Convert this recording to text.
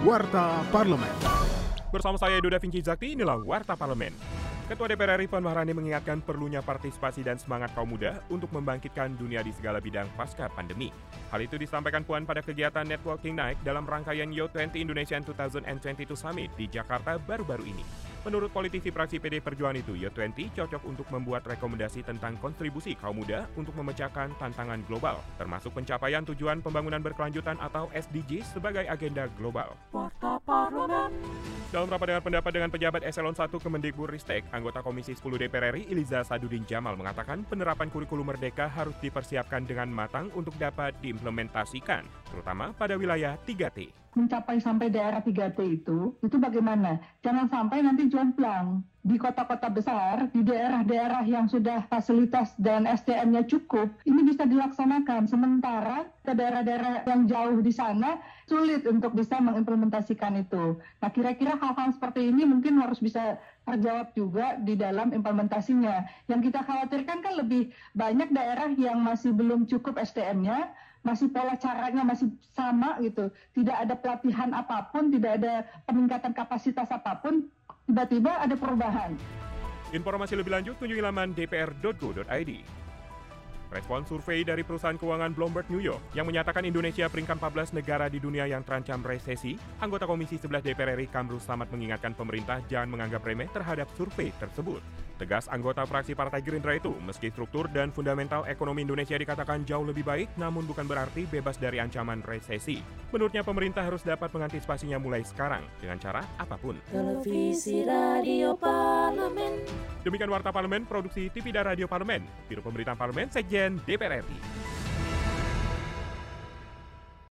Warta Parlemen. Bersama saya Edo Da Vinci Zakti, inilah Warta Parlemen. Ketua DPR RI Puan Maharani mengingatkan perlunya partisipasi dan semangat kaum muda untuk membangkitkan dunia di segala bidang pasca pandemi. Hal itu disampaikan Puan pada kegiatan Networking Night dalam rangkaian Yo20 Indonesian 2022 Summit di Jakarta baru-baru ini. Menurut politisi praksi PD Perjuangan itu, Yo20 cocok untuk membuat rekomendasi tentang kontribusi kaum muda untuk memecahkan tantangan global, termasuk pencapaian tujuan pembangunan berkelanjutan atau SDG sebagai agenda global. Dalam rapat dengan pendapat dengan pejabat Eselon 1 Kemendikbudristek, anggota Komisi 10 DPR RI Iliza Sadudin Jamal mengatakan penerapan kurikulum merdeka harus dipersiapkan dengan matang untuk dapat diimplementasikan, terutama pada wilayah 3T mencapai sampai daerah 3T itu, itu bagaimana? Jangan sampai nanti jomplang di kota-kota besar, di daerah-daerah yang sudah fasilitas dan SDM-nya cukup, ini bisa dilaksanakan. Sementara ke daerah-daerah yang jauh di sana sulit untuk bisa mengimplementasikan itu. Nah, kira-kira hal-hal seperti ini mungkin harus bisa terjawab juga di dalam implementasinya. Yang kita khawatirkan kan lebih banyak daerah yang masih belum cukup SDM-nya, masih pola caranya masih sama gitu. Tidak ada pelatihan apa pun, tidak ada peningkatan kapasitas apa pun, tiba-tiba ada perubahan. Informasi lebih lanjut kunjungi laman dpr.go.id. Respon survei dari perusahaan keuangan Bloomberg New York yang menyatakan Indonesia peringkat 14 negara di dunia yang terancam resesi, anggota Komisi 11 DPR RI Kamru Samad mengingatkan pemerintah jangan menganggap remeh terhadap survei tersebut. Tegas anggota fraksi Partai Gerindra itu, meski struktur dan fundamental ekonomi Indonesia dikatakan jauh lebih baik, namun bukan berarti bebas dari ancaman resesi. Menurutnya pemerintah harus dapat mengantisipasinya mulai sekarang, dengan cara apa pun. Televisi Radio Parlemen Demikian Warta Parlemen, Produksi TV dan Radio Parlemen, Biro Pemberitaan Parlemen, Sekjen DPR RI.